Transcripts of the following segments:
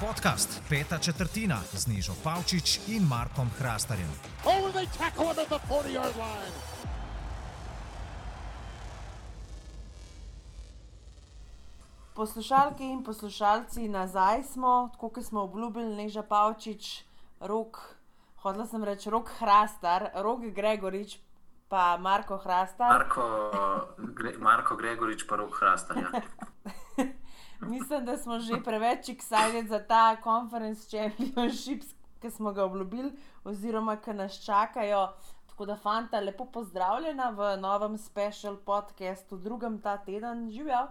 Podcast Peta četrtina z Nižo Pavčič in Markom Hrastarjem. Oh, they tackle him at the 40 yard line. Poslušalke in poslušalci, nazaj smo, tako kot smo obljubili, Neža Pavčič, rok, hodila sem reči, rok Hrastar, rok Gregorič, pa Marko Hrastar. Marko, Gre, Marko Gregorič, pa rok Hrastar. Ja. Mislim, da smo že preveč excited za ta conference championship, ki smo ga obljubili, oziroma ki nas čakajo. Tako da, fanta, lepo pozdravljena v novem special podcastu, drugem ta teden, živijo.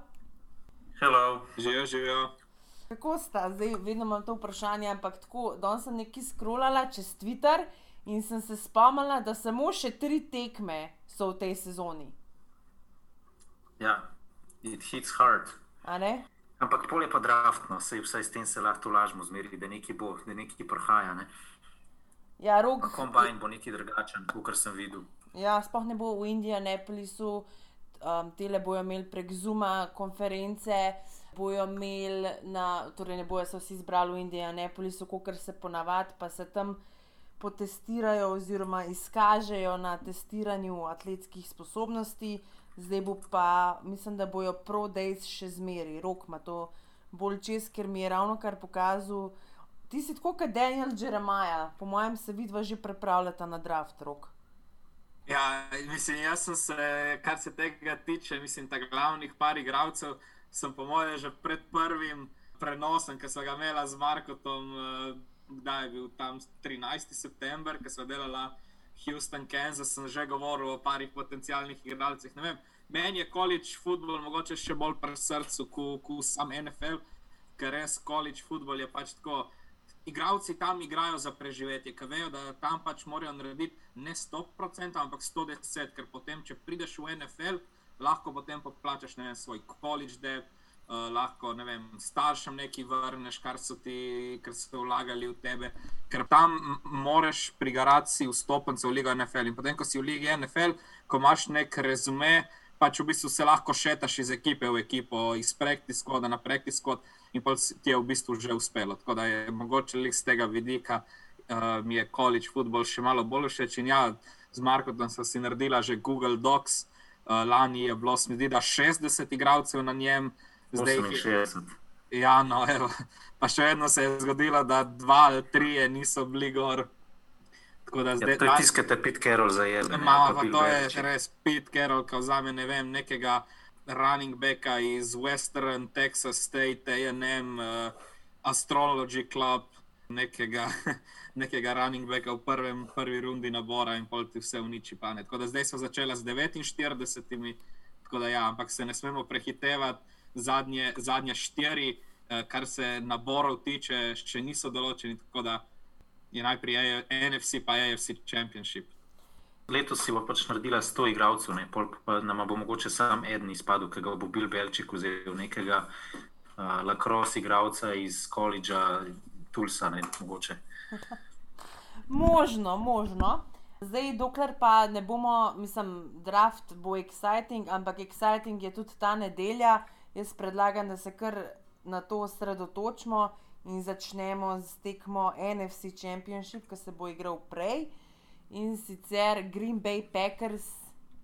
Hello. Živijo, živijo. Kako sta, zdaj vedno imam to vprašanje, ampak tako, danes sem nekaj scrollala čez Twitter in sem se spomnila, da samo še tri tekme so v tej sezoni. Ja, it hits hard. A ne? Ampak pol je pa draftno, sej vsaj s tem se lahko lažemo zmeri, da nekaj bo, da nekaj prihaja. Ne? Ja, rok. Kombajn bo nekaj drugačen, kot sem videl. Ja, sploh ne bo v Indianapolisu, um, tele bojo imeli prek Zuma konference, bojo imeli, na, torej ne bojo se vsi zbrali v Indianapolisu, kot se ponavadi, pa se tam potestirajo oziroma izkažejo na testiranju atletskih sposobnosti. Zdaj bo pa, mislim, da bojo pro-days še zmeri, rok ima to bolj čez, ker mi je ravno kar pokazal. Ti si tako kot Daniel Jeremiah, po mojem, se vidva že pripravljata na draft rok. Ja, mislim, jaz sem se, kar se tega tiče, mislim, da glavnih par igralcev sem po mojem že pred prvim prenosom, ki sem ga imela z Markotom, eh, kdaj je bil tam 13. september, ki smo delali Houston, Kansas, sem že govoril o parih potencijalnih igralcih. Meni je college football mogoče še bolj pri srcu kot sam NFL, ker res college football je pač tako. Igravci tam igrajo za preživetje, ki vejo, da tam pač morajo narediti ne 100%, ampak 110%, ker potem, če prideš v NFL, lahko potem poplačaš ne vem, svoj college debt, uh, lahko ne vem, staršem nekaj vrneš, kar so ti, ker so vlagali v tebe. Ker tam moraš prigarati vstopnice v Ligo NFL. In potem, ko si v Ligi NFL, ko imaš nek rezume, pač v bistvu se lahko šetaš iz ekipe v ekipo, iz practice koda na practice kod in pa ti je v bistvu že uspelo. Tako da je mogoče z tega vidika uh, mi je college football še malo bolj všeč. In ja, z Markom sem si naredila že Google Docs, uh, lani je bilo, mi zdi, da 60 igralcev na njem. Zdaj jih je 60. Ja, no, evo. pa še vedno se je zgodilo, da dva ali tri niso bili gor. Da, zdaj, ja, to je tiskate Pete Carroll za jedno. Malo, pa to je res Pete Carroll, ko za me ne vem, nekega running backa iz Western Texas State, AM, uh, Astrology Club, nekega, nekega running backa v prvem, prvi rundi nabora in pol ti vse uniči pamet. Tako da zdaj so začela z 49, tako da ja, ampak se ne smemo prehitevati, zadnje, zadnje štiri, uh, kar se naborov tiče, še niso določeni je najprej NFC, pa NFC Championship. Letos si bo pač naredila 100 igralcev, ne pol, pa nam bo mogoče samo en izpadel, ki ga bo bil Belčik vzel nekega uh, lacrosse igralca iz koledža Tulsa. Ne, možno, možno. Zdaj, dokler pa ne bomo, mislim, draft bo exciting, ampak exciting je tudi ta nedelja. Jaz predlagam, da se kar na to osredotočimo in začnemo z tekmo NFC Championship, ki se bo igral prej in sicer Green Bay Packers,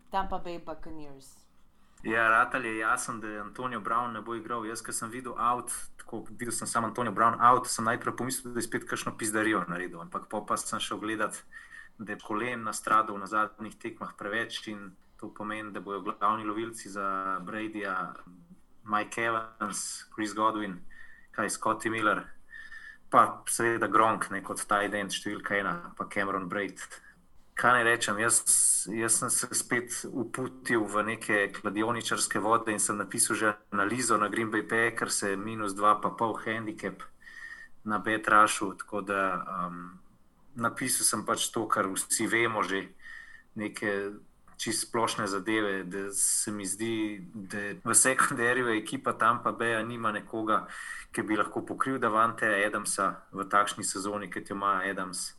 Tampa Bay Buccaneers. Ja, Ratal je jasen, da Antonijo Brown ne bo igral. Jaz, ki sem videl out, tako videl sem samo Antonijo Brown out, sem najprej pomislil, da je spet kakšno pizdarijo naredil. Ampak pa sem šel gledat, da je kolen nastradal na zadnjih tekmah preveč in to pomeni, da bojo glavni lovilci za Bradyja, Mike Evans, Chris Godwin kaj Scotty Miller, pa seveda Gronk, ne, kot ta ident številka ena, pa Cameron Braid. Kaj naj rečem, jaz, jaz sem se spet uputil v neke kladioničarske vode in sem napisal že analizo na Green Bay Packers, minus dva, pa pol handicap na Betrašu. Tako da um, napisal sem pač to, kar vsi vemo, že neke čisto splošne zadeve, da se mi zdi, da v sekundarju ekipa tam pa Beja nima nekoga, ki bi lahko pokril Davante Adamsa v takšni sezoni, kot jo ima Adams.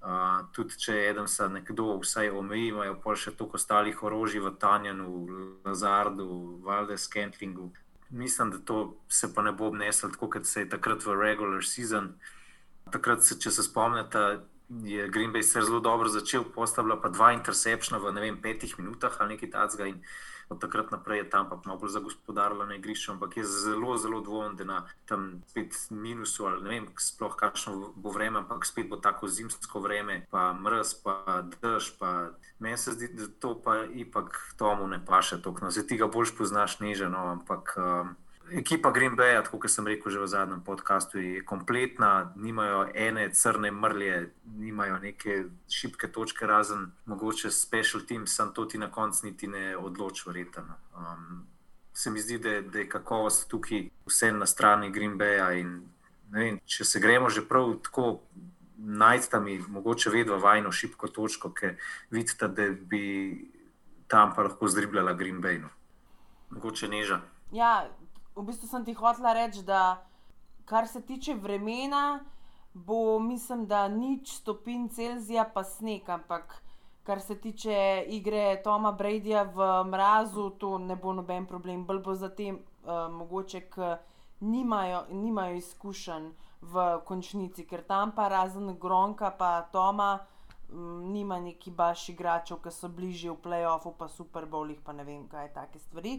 Uh, tudi če je Adamsa nekdo vsaj omeji, imajo pa še toliko ostalih orožij v Tanjanu, Lazardu, Valdes, Kentlingu. mislim, da to se pa ne bo obneslo tako, kot se je takrat v regular season. Takrat, se, če se spomnite, je Green Bay se zelo dobro začel, postavila pa dva interceptiona v vem, petih minutah ali nekaj takega. Od takrat naprej je tam pa malo bolj zagospodarilo na igrišču, ampak je zelo, zelo dvomen, da na tam spet minusu ali ne vem, sploh kakšno bo vreme, ampak spet bo tako zimsko vreme, pa mrz, pa dež. Pa meni se zdi, da to pa ipak tomu ne paše toliko. No, zdaj ti ga boljš poznaš neženo, ampak. Um, Ekipa Green Bay, kot sem rekel že v zadnjem podkastu, je kompletna, nimajo ene crne mrlje, nimajo neke šibke točke, razen mogoče special team, sem to ti na koncu niti ne odločil, verjetno. Um, se mi zdi, da, da je kakovost tukaj vse na strani Green Baya. In, vem, če se gremo že prav tako. Tam, mogoče vedno vajno šibko točko, ki vidite, da bi tam pa lahko zdribljala Green Bay. No. Mogoče neža. Ja, v bistvu sem ti hotela reči, da kar se tiče vremena, bo mislim, da nič stopinj Celzija, pa sneg. Ampak kar se tiče igre Toma Bradyja v mrazu, to ne bo noben problem. Bolj bo za tem, uh, mogoče, ker nimajo, nimajo izkušenj v končnici, ker tam pa razen Gronka, pa Toma. Nima neki baš igračev, ki so bližje v playoffu, pa Super Bowlih, pa ne vem, kaj je take stvari.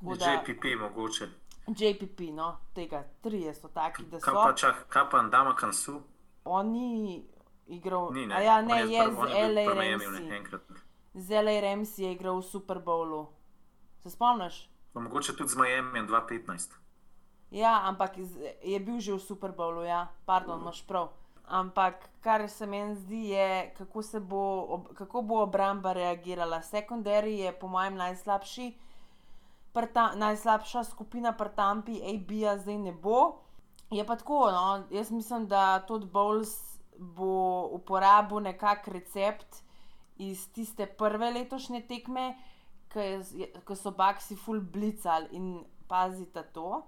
Da, JPP, mogoče. JPP, no, tega, tri so taki, da so. Kaj pa, čak, kaj pa Andama Kansu? On ni igral, ni, ne. A ja, ne, je, je z LA Remsi. Z LA Remsi je igral v Super Bowlu. Se spomniš? Pa mogoče tudi z Miami 2015. Ja, ampak je bil že v Super Bowlu, ja, pardon, imaš prav. Ampak kar se meni zdi, je, kako, bo, kako bo obramba reagirala. Sekundari je, po mojem, najslabši ta, najslabša skupina pri Tampi, AB-ja zdaj ne bo. Je pa tako, no? jaz mislim, da tudi Bowles bo uporabil nekakšen recept iz tiste prve letošnje tekme, ki so Baxi full blicali in pazite to.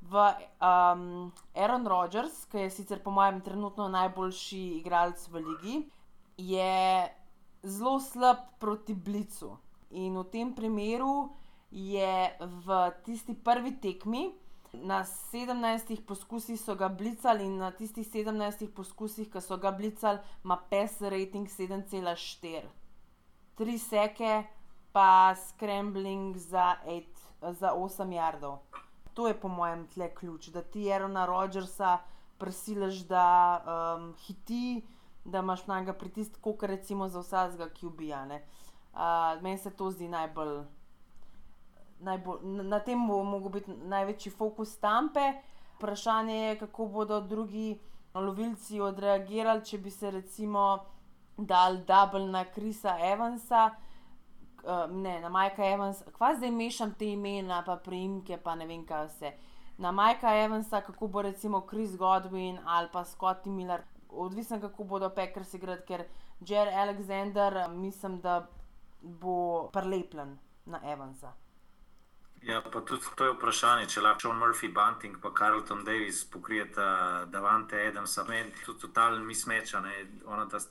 V um, Aaron Rodgers, ki je sicer po mojem trenutno najboljši igralec v ligi, je zelo slab proti blicu. In v tem primeru je v tisti prvi tekmi. Na 17 poskusih so ga blicali, in na tistih 17 poskusih, ki so ga blicali, ima PES rating 7,4. Tri seke, pa scrambling za, eight, za 8 jardov. To je po mojem tle ključ, da ti Erona Rodgersa prisiliš, da um, hiti, da imaš na njega pritisk, kot recimo za vsakega, ki ubija. Uh, meni se to zdi najbolj najbolj, na tem bo mogel biti največji fokus tampe. Vprašanje je, kako bodo drugi lovilci odreagirali, če bi se recimo dal dubl na Krisa Evansa. Ne, na Majka Evansa, kva zdaj mešam te imena, pa priimke, pa ne vem kaj vse. Na Majka Evansa, kako bo recimo Chris Godwin ali pa Scotty Miller, odvisno kako bodo Packers igrati, ker Jerry Alexander, mislim, da bo prelepljen na Evansa. Ja, pa tudi to je vprašanje, če lahko John Murphy, Bunting in Carlton Davis pokrijeta Davante Adamsa. Meni je to totalno mismeča.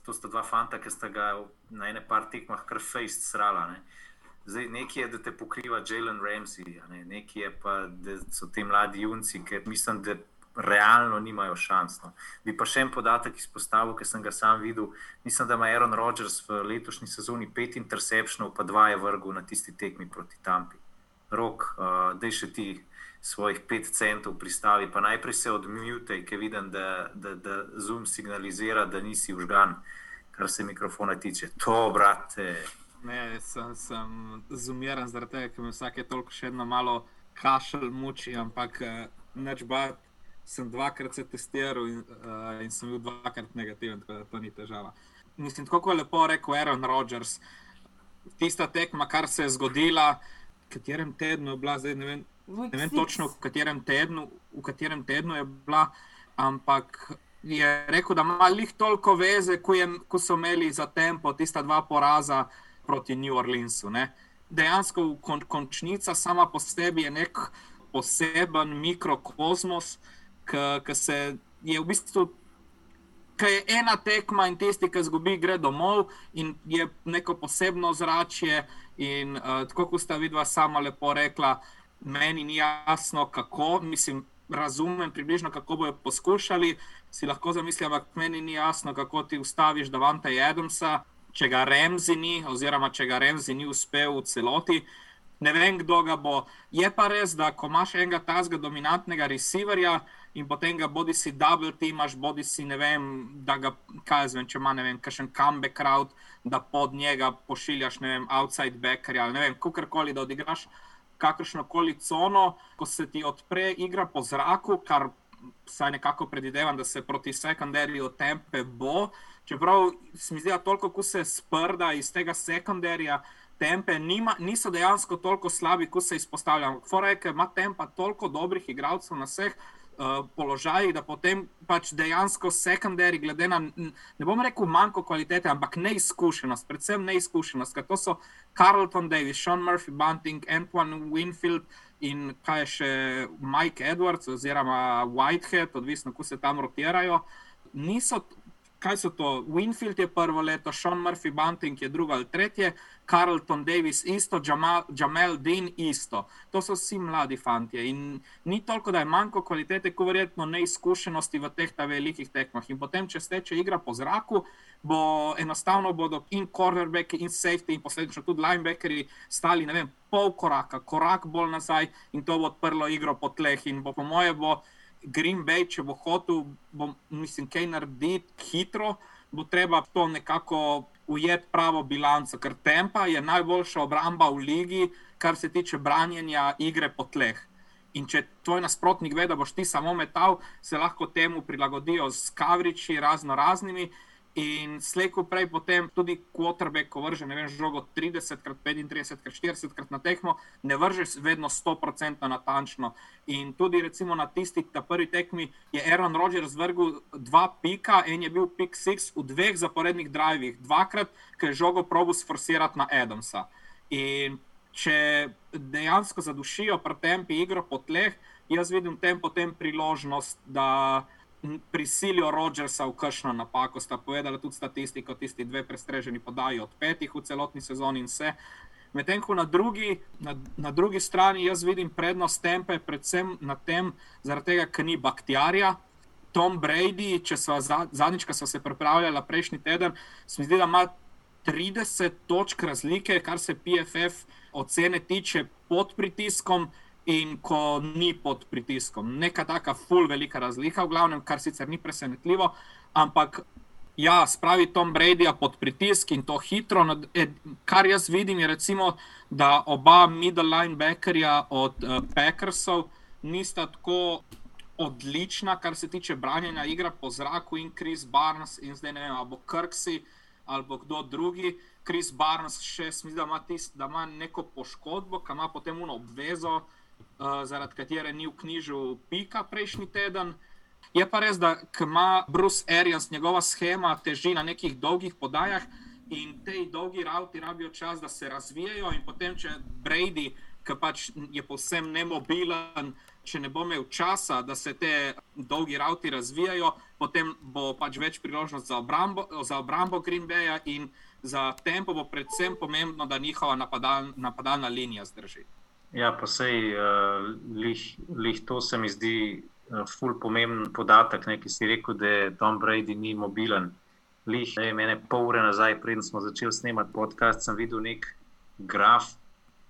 To sta dva fanta, ki sta ga na ene par tekmah kar fejst srala. Ne. Zdaj, nekaj je, da te pokriva Jalen Ramsey, ne. nekaj je pa, da so ti mladi junci, ki mislim, da realno nimajo šans. No. Bi pa še en podatek izpostavil, ki sem ga sam videl. Mislim, da ima Aaron Rodgers v letošnji sezoni pet interceptionov, pa dva je vrgel na tisti tekmi proti Tampi rok, uh, da še ti svojih pet centov pristavi, pa najprej se odmute, ker vidim, da, da, da Zoom signalizira, da nisi užgan, kar se mikrofona tiče. To, brate. Ne, sem, sem zumiran zaradi tega, ker me vsake toliko še eno malo kašelj muči, ampak neč bat. Sem dvakrat se testiral in, uh, in sem bil dvakrat negativen, tako da to ni težava. Mislim, tako je lepo rekel Aaron Rodgers. Tista tekma, kar se je zgodila, katerem tednu je bila, zdaj ne vem, ne vem točno, v katerem, tednu, v katerem tednu je bila, ampak je rekel, da ima lih toliko veze, ko, je, ko so imeli za tempo tista dva poraza proti New Orleansu. Ne. Dejansko kon, končnica sama po sebi je nek poseben mikrokosmos, ki se je v bistvu. Kaj je ena tekma in tisti, ki zgubi, gre domov in je neko posebno zračje, In uh, tako kot sta vidva sama lepo rekla, meni ni jasno, kako, mislim, razumem približno, kako bojo poskušali. Si lahko zamislim, ampak meni ni jasno, kako ti ustaviš Davanta Jedemsa, če ga Remzi ni, oziroma če ga Remzi ni uspel v celoti. Ne vem, kdo ga bo. Je pa res, da ko imaš enega tazga dominantnega receiverja in potem ga bodi si double teamaš, bodi si ne vem, da ga, kaj zvem, če ima ne vem, kakšen comeback route, da pod njega pošiljaš, ne vem, outside backerja ali ne vem, kakorkoli, da odigraš kakršno koli cono, ko se ti odpre igra po zraku, kar vsaj nekako predvidevam, da se proti sekundarju tempe bo. Čeprav se mi zdi, da toliko, ko se sprda iz tega sekundarja, tempe nima, niso dejansko toliko slabi, kot se izpostavljam. Forek ima tempa toliko dobrih igralcev na vseh uh, položajih, da potem pač dejansko sekundari, glede na, ne bom rekel, manjko kvalitete, ampak neizkušenost, predvsem neizkušenost, ker to so Carlton Davis, Sean Murphy, Bunting, Antoine Winfield. In kaj je še Mike Edwards oziroma Whitehead, odvisno, kako se tam rotirajo. Niso kaj so to? Winfield je prvo leto, Sean Murphy, Bunting je drugo ali tretje, Carlton Davis isto, Jamel Dean isto. To so vsi mladi fanti. In ni toliko, da je manjko kvalitete, kot verjetno neizkušenosti v teh velikih tekmah. In potem, če steče igra po zraku, bo enostavno bodo in cornerback, in safety, in posledično tudi linebackeri stali, ne vem, pol koraka, korak bolj nazaj in to bo odprlo igro po tleh. In bo, po moje, bo. Green Bay, če bo hotel, bo, mislim, kaj narediti hitro, bo treba to nekako ujeti pravo bilanco, ker tempa je najboljša obramba v ligi, kar se tiče branjenja igre po tleh. In če tvoj nasprotnik ve, da boš ti samo metal, se lahko temu prilagodijo z kavriči, razno raznimi. In slejko prej, potem tudi quarterback, ko vrže vem, žogo 30, 35, 40 krat na tekmo, ne vrže vedno 100% natančno. In tudi recimo na tisti ta prvi tekmi je Aaron Rodgers vrgel dva pika, en je bil pik 6 v dveh zaporednih drivih, dvakrat, ker je žogo probo sforsirati na Adamsa. In če dejansko zadušijo pri tempi igro po tleh, jaz vidim tem potem priložnost, da prisilijo Rodžersa v kršno napako. Sta povedala tudi statistiko, tisti dve prestreženi podaji od petih v celotni sezoni in vse. Medtem ko na drugi, na, na drugi strani jaz vidim prednost tempe, predvsem na tem, zaradi tega, ker ni bakterija. Tom Brady, če smo zadnjič, ko smo se pripravljali prejšnji teden, se mi zdi, da ima 30 točk razlike, kar se PFF ocene tiče pod pritiskom in ko ni pod pritiskom. Neka taka full velika razlika, v glavnem, kar sicer ni presenetljivo, ampak ja, spravi Tom Brady pod pritisk in to hitro. Kar jaz vidim, je recimo, da oba middle linebackerja od uh, Packersov nista tako. Odlična, kar se tiče branjenja igre po zraku, in Chris Barnes, in zdaj ne vem, ali bo Kirksey ali kdo drugi. Chris Barnes še smisli, da ima, tist, da ima neko poškodbo, ki ima potem uno obvezo, uh, zaradi katere ni v knjižu Pika prejšnji teden. Je pa res, da ima Bruce Arians, njegova schema teži na nekih dolgih podajah in te dolgi rauti rabijo čas, da se razvijajo. In potem, če Brady, ki pač je povsem nemobilen, če ne bo imel časa, da se te dolgi rauti razvijajo, potem bo pač več priložnost za obrambo, za obrambo Green Baya in za tempo bo predvsem pomembno, da njihova napadal, napadalna linija zdrži. Ja, pa sej, uh, lih, lih to se mi zdi uh, ful pomemben podatek, ne, ki si rekel, da Tom Brady ni mobilen. Lih, ne, mene pol ure nazaj, preden smo začeli snemati podcast, sem videl nek graf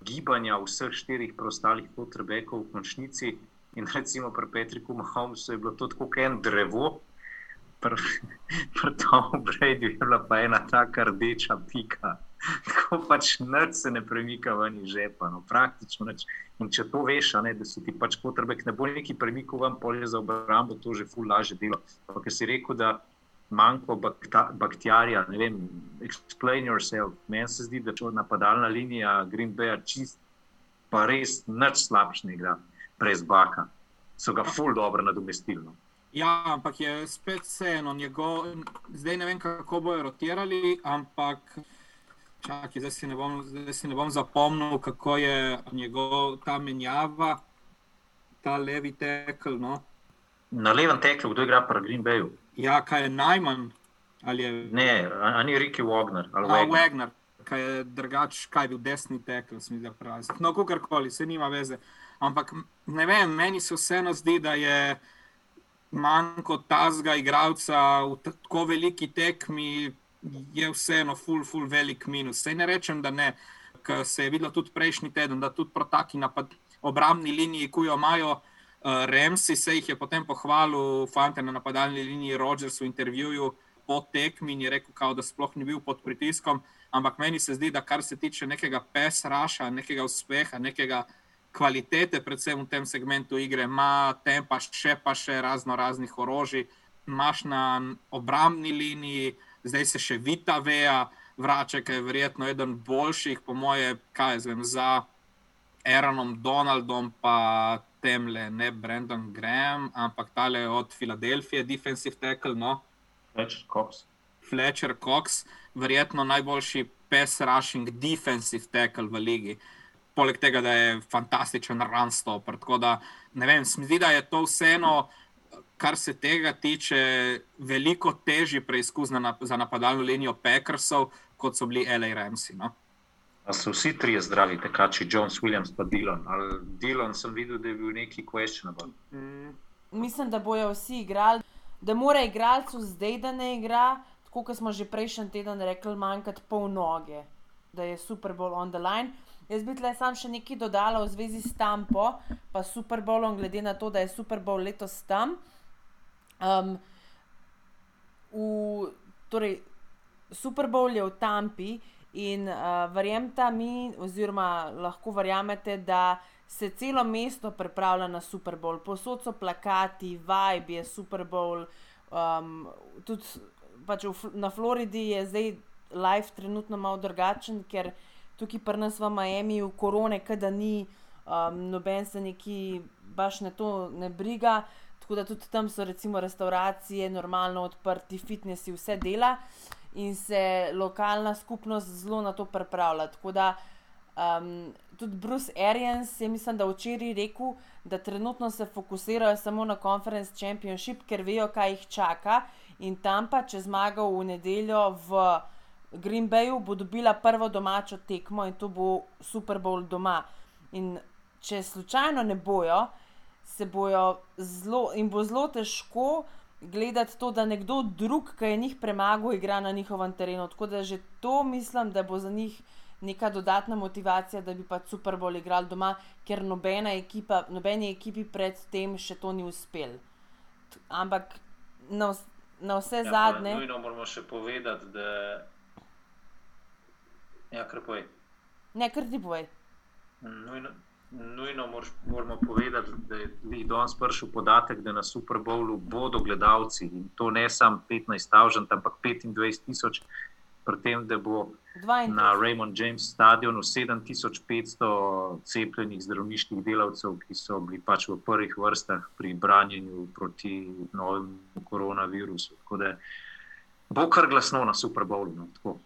gibanja vseh štirih preostalih potrebekov v končnici. In recimo pri Petriku Mahomesu je bilo to tako kot en drevo, pri pr Tomu Brady je bila pa ena taka rdeča pika. Tako pač noč se ne premika ven iz žepa, no, praktično noč. In če to veš, ne, da so ti pač potrebe, ne bo neki premikal ven polje za obrambo, to že ful laže delo. Ker si rekel, da manjko bakterija, ne vem, explain yourself. Meni se zdi, da če napadalna linija Green Bay čist, pa res nič slabše ne igra, brez baka. So ga ful dobro nadomestili. No. Ja, ampak je spet vseeno, njegov, zdaj ne vem, kako bojo rotirali, ampak. Čakaj, zdaj, si bom, zdaj si ne bom zapomnil, kako je njegov ta menjava, ta levi tekel. No? Na levem teklu, kdo igra pri Green Bayu? Ja, kaj je najmanj? Je... Ne, ani Ricky Wagner. Ali Wagner. Wagner, kaj je drugač, kaj je bil desni tekel, sem videl pravi. No, kakorkoli, se nima veze. Ampak ne vem, meni se vseeno zdi, da je manj kot tazga igralca v tako veliki tekmi, je vseeno full, full velik minus. Sej ne rečem, da ne, ker se je videlo tudi prejšnji teden, da tudi proti taki napad, obrambni liniji, ki jo imajo uh, Remsi, se jih je potem pohvalil, fante na napadalni liniji, Rogers v intervjuju po tekmi in je rekel, kao, da sploh ni bil pod pritiskom. Ampak meni se zdi, da kar se tiče nekega pesraša, nekega uspeha, nekega kvalitete, predvsem v tem segmentu igre, ima tempa, še pa še razno raznih orožij, imaš na obrambni liniji, zdaj se še Vita Veja vrača, ki je verjetno eden boljših, po moje, kaj zvem, za Aaronom Donaldom, pa temle, ne Brandon Graham, ampak tale od Filadelfije, defensive tackle. No? Fletcher Cox. Fletcher Cox, verjetno najboljši pass rushing defensive tackle v ligi. Poleg tega, da je fantastičen run stopper. Tako da ne vem, zdi, da je to vseeno kar se tega tiče, veliko težji preizkus za napadalno linijo Packersov, kot so bili L.A. Ramsey. No? So vsi trije zdravi, tekači, Jones, Williams, pa Dillon. Ali Dillon sem videl, da je bil neki questionable. Mm. Mislim, da bojo vsi igrali, da mora igralcu zdaj, da ne igra, tako kot smo že prejšnji teden rekli, manjkati pol noge, da je Super Bowl on the line. Jaz bi le sam še nekaj dodala v zvezi s Tampo, pa Super Bowlom, glede na to, da je Super Bowl letos tam. Um, v, torej, Super Bowl je v Tampi in uh, verjemite mi, oziroma lahko verjamete, da se celo mesto pripravlja na Super Bowl. Posod so plakati, vibe je Super Bowl. Um, tudi pač v, na Floridi je zdaj life trenutno malo drugačen, ker tukaj pri nas v Miami v korone, kada ni, um, noben se neki baš na to ne briga. Tako da tudi tam so recimo restauracije, normalno odprti, fitnesi, vse dela in se lokalna skupnost zelo na to pripravlja. Tako da um, tudi Bruce Arians je, mislim, da včeraj rekel, da trenutno se fokusirajo samo na Conference Championship, ker vejo, kaj jih čaka. In tam pa, če zmagajo v nedeljo v Green Bayu, bo dobila prvo domačo tekmo in to bo Super Bowl doma. In če slučajno ne bojo, se bojo zelo in bo zelo težko gledati to, da nekdo drug, ki je njih premagal, igra na njihovem terenu. Tako da že to mislim, da bo za njih neka dodatna motivacija, da bi pa Super Bowl igrali doma, ker nobena ekipa, nobeni ekipi predtem še to ni uspel. Ampak na, na vse ja, zadnje. Nujno moramo še povedati, da. Ja, kar povej. Ne, kar ti povej. Nujno, nujno moramo povedati, da je danes prišel podatek, da na Super Bowlu bodo gledalci in to ne samo 15.000, ampak 25 tisoč, pri tem, da bo 22. na Raymond James stadionu 7500 cepljenih zdravniških delavcev, ki so bili pač v prvih vrstah pri branjenju proti novemu koronavirusu. Tako da bo kar glasno na Super Bowlu. No,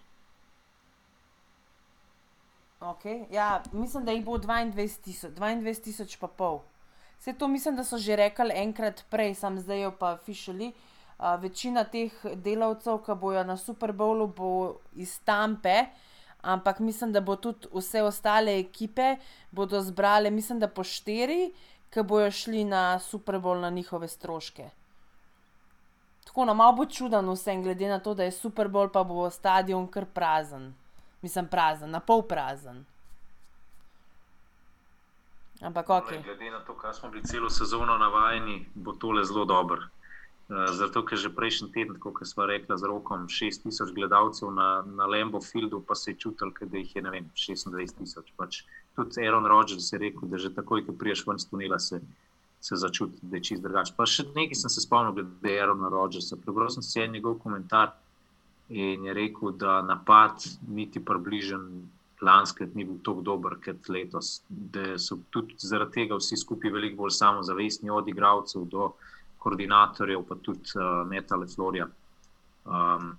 Okay. Ja, mislim, da jih bo 22 tisoč, 22 tisoč pa pol. Vse to mislim, da so že rekli enkrat prej, sam zdaj jo pa fišali. Uh, večina teh delavcev, ki bojo na Super Bowlu, bo iz Tampe, ampak mislim, da bo tudi vse ostale ekipe bodo zbrale, mislim, da po štiri, ki bojo šli na Super Bowl na njihove stroške. Tako na no, malo bo čuden vsem, glede na to, da je Super Bowl, pa bo stadion kar prazen mislim, prazen, na pol prazen. Ampak, ok. Glede na to, kar smo bili celo sezono navajeni, bo tole zelo dobro. Uh, zato, ker že prejšnji teden, kot smo rekli, z rokom 6000 gledalcev na, na Lambo Fieldu, pa se je čutil, da jih je vem, 26000. Pač tudi Aaron Rodgers je rekel, da že takoj, ko priješ ven iz tunela, se, se začuti, da je čist drugače. Pa še nekaj sem se spomnil, glede Aarona Rodgersa. Prebral sem si en njegov komentar in je rekel, da napad niti približen lanskrat ni bil tako dober kot letos. Da so tudi zaradi tega vsi skupaj veliko bolj samozavestni, od igralcev do koordinatorjev, pa tudi uh, Metale Florija. Um,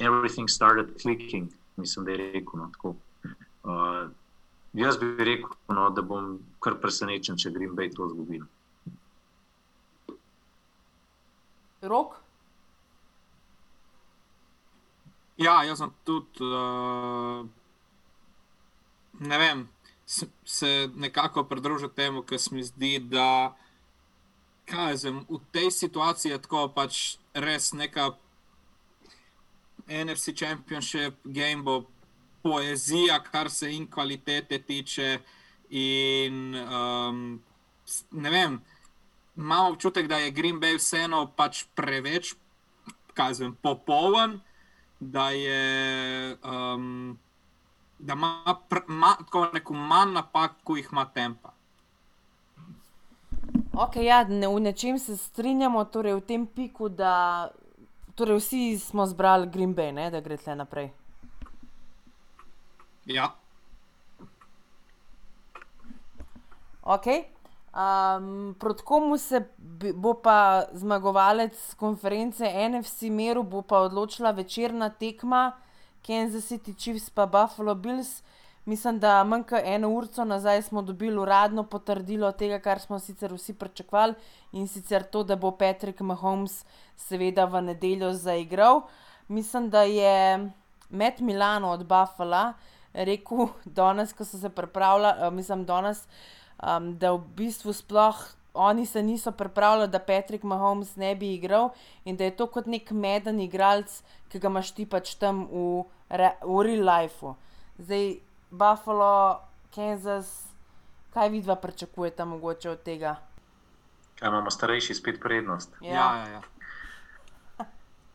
everything started clicking, mislim, da je rekel. No, uh, jaz bi rekel, no, da bom kar presenečen, če Green Bay to zgubi. Rok? Ja, jaz sem tudi. Uh, ne vem, se nekako pridružiti temu, kar se mi zdi, da kažem, v tej situaciji je tako pač res neka NFC Championship game bo poezija, kar se in kvalitete tiče. In um, ne vem, imam občutek, da je Green Bay vseeno pač preveč, kažem, popoln, da je. Um, da ima, ima tako neko manj napak, kot jih ima tempa. Okay, ja, ne, v nečem se strinjamo, torej v tem piku, da torej vsi smo zbrali Green Bay, ne, da gre tle naprej. Ja. Okay. Um, proti komu se bo pa zmagovalec konference NFC Meru, bo pa odločila večerna tekma. Kansas City Chiefs pa Buffalo Bills. Mislim, da manj kot eno uro nazaj smo dobili uradno potrdilo tega, kar smo sicer vsi pričakovali in sicer to, da bo Patrick Mahomes seveda v nedeljo zaigral. Mislim, da je Matt Milano od Buffalo rekel danes, ko so se pripravljali, uh, mislim, danes, um, da v bistvu sploh oni se niso pripravljali, da Patrick Mahomes ne bi igral in da je to kot nek meden igralec, ki ga imaš ti pač tam v, v real lifeu. Zdaj, Buffalo, Kansas, kaj vidva pričakujete mogoče od tega? Kaj imamo starejši spet prednost? Ja, ja, ja. ja.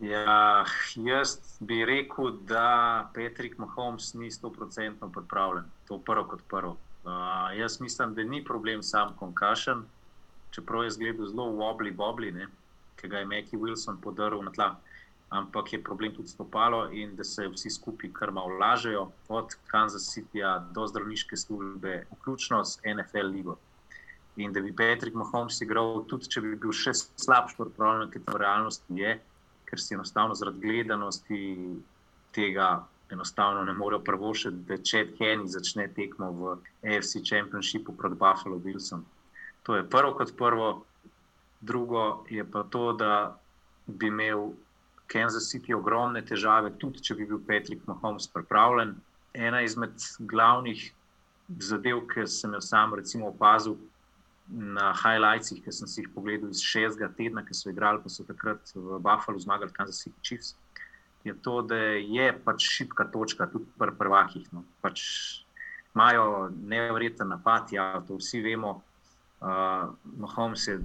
Ja, jaz bi rekel, da Patrick Mahomes ni 100% pripravljen. To je prvo kot prvo. Uh, jaz mislim, da ni problem sam konkašen, čeprav je zgledal zelo wobli, bobli, ki ga je Mackie Wilson podaril na tla. Ampak je problem tudi stopalo in da se vsi skupaj kar malo lažejo, od Kansas Cityja do zdravniške službe, vključno s NFL ligo. In da bi Patrick Mahomes igral, tudi če bi bil še slabši, pripravljen, ker to v realnosti je, ker si enostavno zaradi gledanosti tega enostavno ne morejo prvošiti, da če Kenny začne tekmo v AFC Championshipu proti Buffalo Billsom. To je prvo kot prvo. Drugo je pa to, da bi imel Kansas City ogromne težave, tudi če bi bil Patrick Mahomes pripravljen. Ena izmed glavnih zadev, ki sem jo sam recimo opazil na highlightsih, ki sem si jih pogledal iz šestega tedna, ki so igrali, pa so takrat v Buffalo zmagali Kansas City Chiefs, je to, da je pač šipka točka tudi pri prvakih. No. Pač imajo nevreten napad, ja, to vsi vemo. Uh, Mahomes je,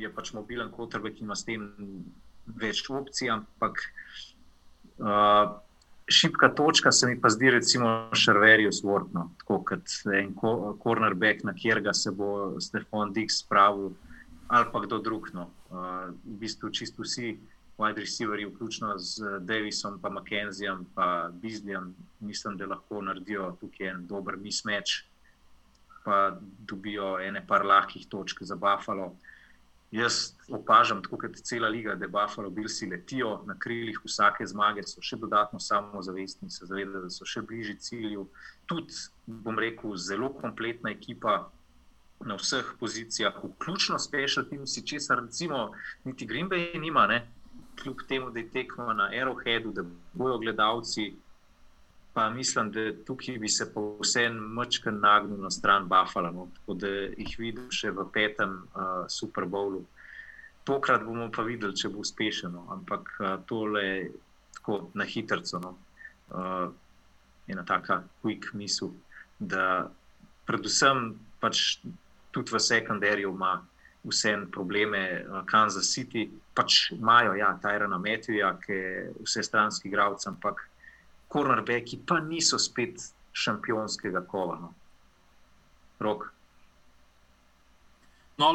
je pač mobilen kotrbek, ki ima s tem več opcij, ampak uh, šipka točka se mi pa zdi, recimo, Šarverijo svortno, tako kot en cornerback, na kjer ga se bo Stefan Dix spravil ali pa kdo drug. No. Uh, v bistvu čisto vsi wide receivers, vključno z Davisom, pa McKenzijem, pa Bizlijem, mislim, da lahko naredijo tukaj en dober mismeč pa dobijo ene par lahkih točk za Buffalo. Jaz opažam, tako kot cela liga, da Buffalo Billsi letijo na krilih vsake zmage, so še dodatno samozavestni, se zavedajo, da so še bližje cilju. Tudi, bom rekel, zelo kompletna ekipa na vseh pozicijah, vključno s special teams, česar recimo niti Green Bay nima, ne? Kljub temu, da je tekmo na Arrowheadu, da bojo gledalci pa mislim, da tukaj bi se povsem mačka nagnil na stran Buffalo, no? tako da jih vidim še v petem uh, Super Bowlu. Tokrat bomo pa videli, če bo uspešen, no? ampak uh, tole je tako na hitro. No? Uh, ena taka quick misel, da predvsem pač tudi v sekundarju ima vse probleme, uh, Kansas City, pač imajo, ja, Tyrena Matthewa, ki je vse stranski igralec, ampak kornerbeki pa niso spet šampionskega kova. No, Rok. No,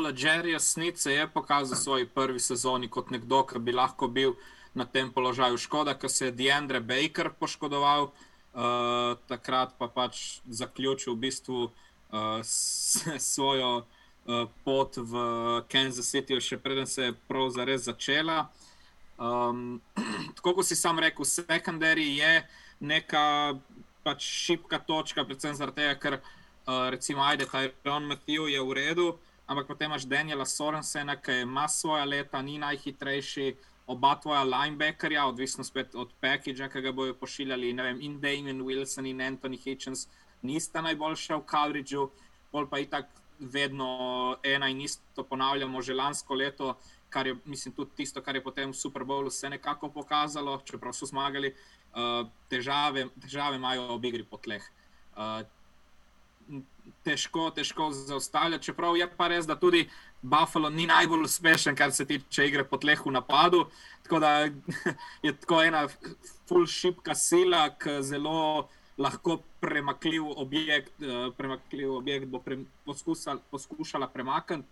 Smith se je pokazal v svoji prvi sezoni kot nekdo, ki bi lahko bil na tem položaju. Škoda, ker se je Deandre Baker poškodoval, uh, takrat pa pač zaključil v bistvu uh, svojo uh, pot v Kansas City, še preden se je prav zares začela. Um, tako kot si sam rekel, sekundari je neka pač šipka točka, predvsem zaradi tega, ker uh, recimo ajde, Tyron Matthew je v redu, ampak potem imaš Daniela Sorensena, ki ima svoja leta, ni najhitrejši. Oba tvoja linebackerja, odvisno spet od packagea, ki ga bojo pošiljali, vem, in Damien Wilson in Anthony Hitchens, nista najboljša v Kavriču, bolj pa itak vedno ena in isto ponavljamo že lansko leto, kar je mislim, tudi tisto, kar je potem v Super Bowlu se nekako pokazalo, čeprav so zmagali. Uh, težave, težave imajo ob igri po tleh. Uh, težko, težko zaustavljati, čeprav je pa res, da tudi Buffalo ni najbolj uspešen, kar se tiče igre po tleh v napadu. Tako da je tako ena full šipka sila, ki zelo lahko premakljiv objekt, uh, premakljiv objekt bo pre, poskusal, poskušala premakniti.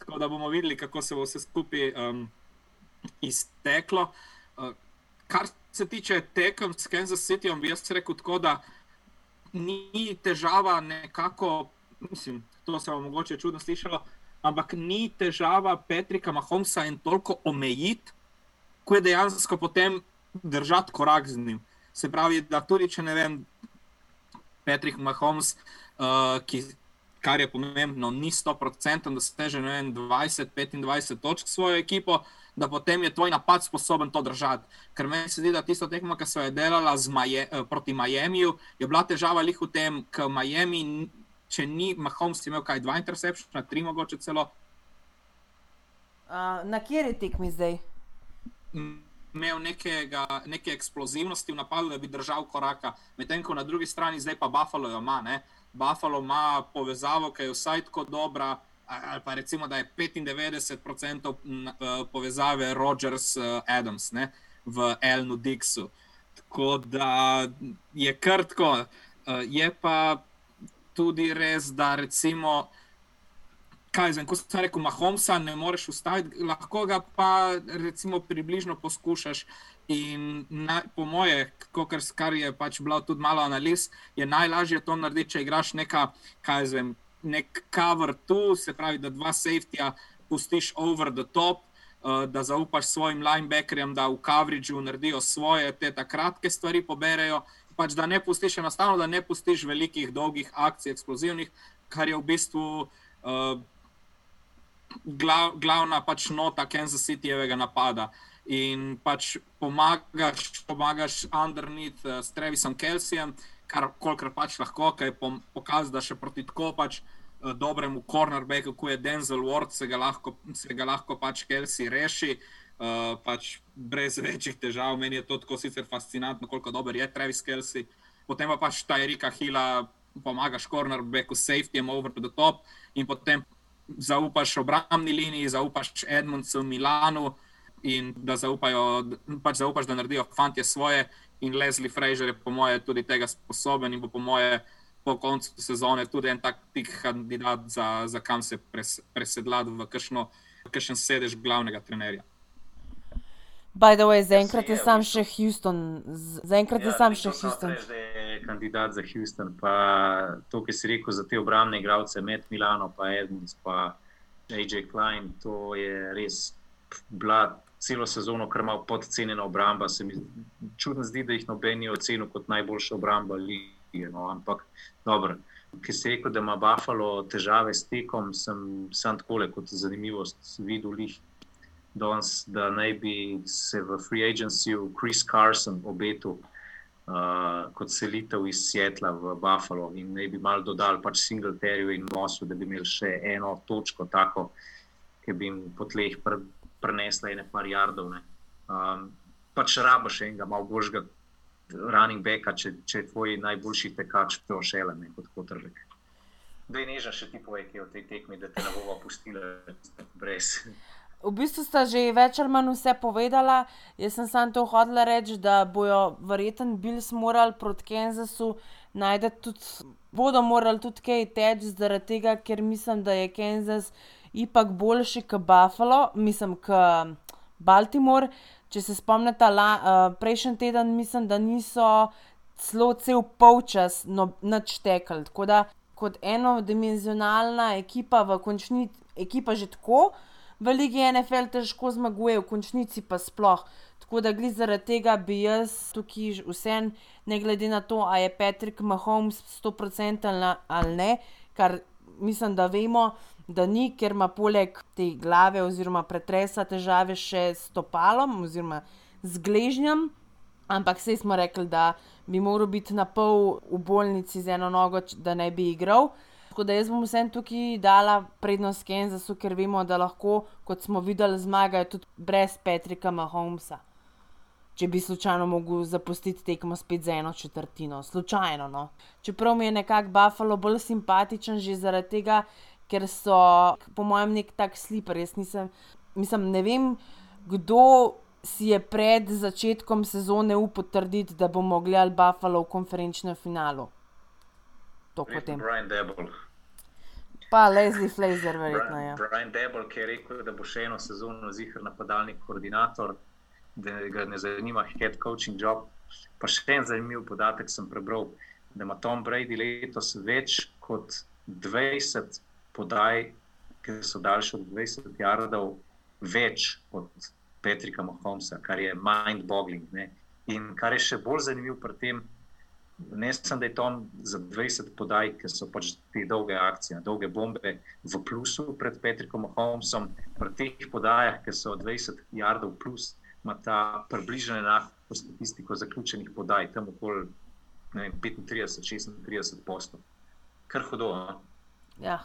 Tako da bomo videli, kako se bo vse skupaj um, izteklo. Uh, kar se tiče tekem s Kansas Cityjem, bi jaz rekel tako, da ni težava nekako, mislim, to se bo mogoče čudno slišalo, ampak ni težava Petrika Mahomesa in toliko omejiti, ko je dejansko potem držati korak z njim. Se pravi, da tudi če ne vem, Petrik Mahomes, uh, ki, kar je pomembno, ni 100%, da se že 20-25 točk svojo ekipo, da potem je tvoj napad sposoben to držati. Ker meni se zdi, da tisto tekmo, ki so jo delala Maje, uh, proti Miamiju, je bila težava lih v tem, ker Miami, če ni Mahomes imel kaj, dva interceptiona, tri mogoče celo. Uh, na kjer je tekmi zdaj? Imel nekega, neke eksplozivnosti v napadu, da bi držal koraka, medtem ko na drugi strani zdaj pa Buffalo ima. Ne? Buffalo ima povezavo, ki je vsaj tako dobra, ali pa recimo, da je 95% eh, povezave Rogers-Adams eh, v Elnu Dixu. Tako da je krtko, eh, je pa tudi res, da recimo kaj zvem, ko sem rekel, Mahomesa ne moreš ustaviti, lahko ga pa recimo približno poskušaš. In na, po moje, kar, kar je pač bilo tudi malo analiz, je najlažje to narediti, če igraš neka, kaj zvem, nek cover tu, se pravi, da dva safetyja pustiš over the top. Uh, da zaupaš svojim linebackerjem, da v coverageu naredijo svoje, te ta kratke stvari poberejo. Pač da ne pustiš enostavno, da ne pustiš velikih, dolgih akcij, eksplozivnih, kar je v bistvu uh, glav, glavna pač nota Kansas Cityjevega napada. In pač pomagaš, pomagaš underneath uh, s Trevisom Kelseyjem, kar kolikor pač lahko, kaj je pokazal, da še proti tako pač uh, dobremu cornerbacku, kot je Denzel Ward, se ga lahko, se ga lahko pač Kelsey reši. Uh, pač brez večjih težav, meni je to tako sicer fascinantno, koliko dober je Travis Kelsey. Potem pa pač ta Erika Hila pomagaš cornerbacku, safety, over the top, in potem zaupaš obrambni liniji, zaupaš Edmundsu, Milanu in da zaupajo, pač zaupaš, da naredijo fanti svoje. In Leslie Fraser je, po moje, tudi tega sposoben in bo, po moje, po koncu sezone tudi en tak tik kandidat za, za kam se pres, presedlati v kakšen sedež glavnega trenerja. By the way, zaenkrat je sam še Houston. Zaenkrat je ja, sam še Houston. Je kandidat za Houston, pa to, ki si rekel za te obrambne igralce, med Milano, pa Edmunds, pa AJ Klein, to je res bila celo sezono, kar ima podcenjena obramba. Se mi čudno zdi, da jih noben je ocenil kot najboljša obramba lige. No, ampak dobro. Ki se je rekel, da ima Buffalo težave s tekom, sem sam tako kot zanimivost videl jih danes, da naj bi se v free agencyju Chris Carson obetil uh, kot selitev iz Seatla v Buffalo in naj bi mal dodal pač Singleterju in Mosu, da bi imeli še eno točko, tako, ki bi jim po tleh pr prenesla ene par jardov. Um, pač rabaš enega malo božga running backa, če, če je tvoj najboljši tekač, to šele, ne kot potrebek. Da je neža še ti povej, ki je v tej tekmi, da te ne bomo pustili brez. V bistvu sta že več ali manj vse povedala. Jaz sem samo to hodila reči, da bojo verjetno Bills morali proti Kansasu najti tudi, bodo morali tudi kaj teči, zaradi tega, ker mislim, da je Kansas ipak boljši kot Buffalo, mislim, kot Baltimore. Če se spomnite, uh, prejšnji teden mislim, da niso celo cel polčas no, načtekali. Tako da kot enodimenzionalna ekipa v končnici, ekipa že tako v Ligi NFL težko zmaguje, v končnici pa sploh. Tako da gli zaradi tega bi jaz tukaj vsem, ne glede na to, ali je Patrick Mahomes 100% ali ne, kar mislim, da vemo, da ni, ker ima poleg te glave oziroma pretresa težave še s stopalom oziroma z gležnjem. Ampak vse smo rekli, da bi moral biti na pol v bolnici z eno nogo, da ne bi igral. Tako da jaz bom vsem tukaj dala prednost Kansasu, ker vemo, da lahko, kot smo videli, zmagajo tudi brez Patrika Mahomesa. Če bi slučajno mogel zapustiti tekmo spet za eno četrtino, slučajno. No. Čeprav mi je nekako Buffalo bolj simpatičen že zaradi tega, ker so, po mojem, nek tak sliper. Jaz nisem, mislim, ne vem, kdo si je pred začetkom sezone upal trditi, da bomo gledali Buffalo v konferenčnem finalu. To potem. Brian Debol. Pa Leslie Flazer, verjetno ja. je. Brian, Brian Debol, ki je rekel, da bo še eno sezono zihar napadalni koordinator, da ga ne zanima head coaching job. Pa še en zanimiv podatek sem prebral, da ima Tom Brady letos več kot 20 podaj, ki so daljše od 20 jardov, več od Patrika Mahomesa, kar je mind-boggling. ne. In kar je še bolj zanimivo pri tem, ne samo, da je Tom za 20 podaj, ker so pač te dolge akcije, dolge bombe v plusu pred Patrikom Mahomesom, pri teh podajah, ki so 20 jardov plus, ima ta približno enako statistiko zaključenih podaj, tam okoli ne vem, 35-36 posto. Kar hudo. No? Ja.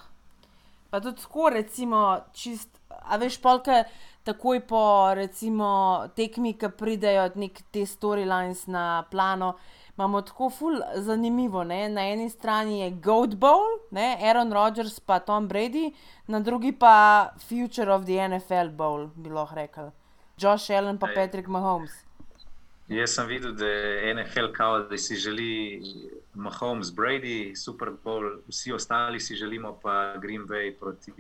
Pa tudi tako, recimo, čist, a veš, polka takoj po recimo, tekmi, ki pridejo te storylines na plano. Imamo tako ful zanimivo. Ne? Na eni strani je Goat Bowl, ne? Aaron Rodgers pa Tom Brady, na drugi pa Future of the NFL Bowl, bi lahko rekel. Josh Allen pa Ej. Patrick Mahomes. Jaz sem videl, da je NFL kao, da si želi Mahomes, Brady, Super Bowl, vsi ostali si želimo pa Green Bay proti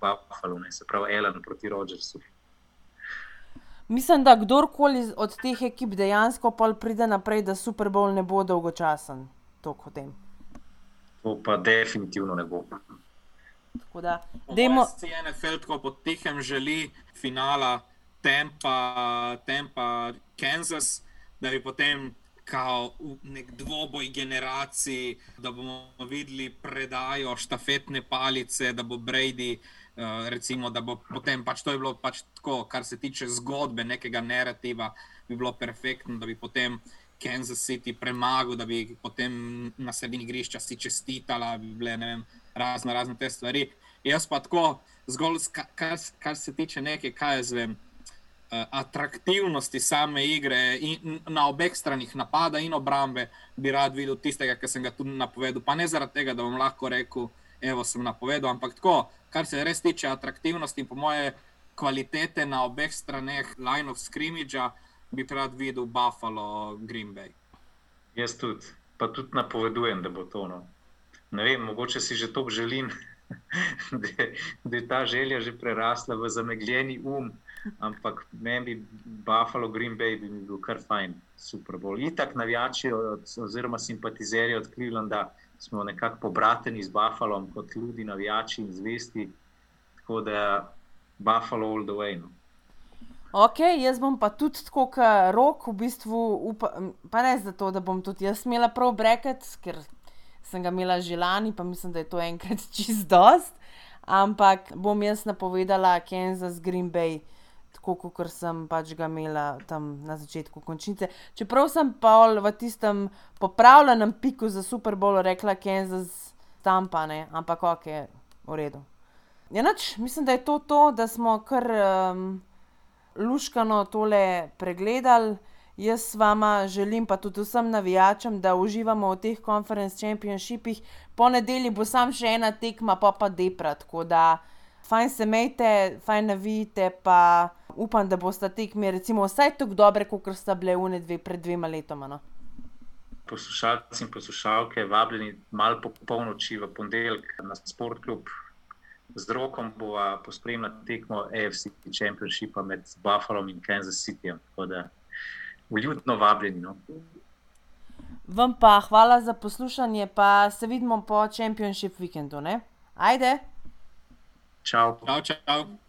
Buffalo, ne? se pravi Allen proti Rodgersu. Mislim, da kdorkoli od teh ekip dejansko pol pride naprej, da Super Bowl ne bo dolgočasen. To kot tem. To pa definitivno ne bo. Tako da, mojem si NFL tako potihem želi finala Tempa, Tempa, Kansas, da bi potem kao v nek dvoboj generacij, da bomo videli predajo štafetne palice, da bo Brady. Uh, recimo, da bo potem pač to je bilo pač tako, kar se tiče zgodbe, nekega narativa, bi bilo perfektno, da bi potem Kansas City premagal, da bi potem na sredini igrišča si čestitala, bi bile vem, razno razne te stvari. Jaz pa tako, zgolj kar, kar se tiče neke, kaj jaz vem, eh, atraktivnosti same igre in na obeh stranih napada in obrambe, bi rad videl tistega, ki sem ga tudi napovedal. Pa ne zaradi tega, da bom lahko rekel, evo sem napovedal, ampak tako, kar se res tiče atraktivnosti in po moje kvalitete na obeh straneh line of scrimmage, bi rad videl Buffalo, Green Bay. Jaz tudi, pa tudi napovedujem, da bo to. No. Ne vem, mogoče si že to želim, da, da je ta želja že prerasla v zamegljeni um, ampak meni bi Buffalo, Green Bay bi bil kar fajn, super bolj. Itak navijači od, oziroma simpatizerji od Clevelanda smo nekako pobrateni z Buffalom kot ljudi, navijači in zvesti, tako da Buffalo all the way. No. Ok, jaz bom pa tudi tako, kot rok, v bistvu, upa, pa ne zato, da bom tudi jaz imela prav breket, ker sem ga imela že lani, pa mislim, da je to enkrat čist dost. Ampak bom jaz napovedala Kansas Green Bay, tako kot sem pač ga imela tam na začetku končnice. Čeprav sem pa v tistem popravljenem piku za Super Bowl rekla Kansas Tampa, ne, ampak ok, v redu. Ja, nač, mislim, da je to to, da smo kar. Um, luškano tole pregledali. Jaz vama želim, pa tudi vsem navijačem, da uživamo v teh konferenc championshipih. Po nedelji bo sam še ena tekma, pa pa depra. Tako da fajn se mejte, fajn navijte, pa upam, da boste tekmi recimo vsaj tako dobre, kot sta bile une dve pred dvema letoma. No. Poslušalci in poslušalke, vabljeni malo po polnoči v ponedeljek na Sportklub. Z rokom bova pospremila tekmo AFC Championshipa med Buffalom in Kansas Cityjem. Tako da vljudno vabljeni. No. Vam pa hvala za poslušanje, pa se vidimo po Championship vikendu. Ne? Ajde! Ciao. Ciao ciao.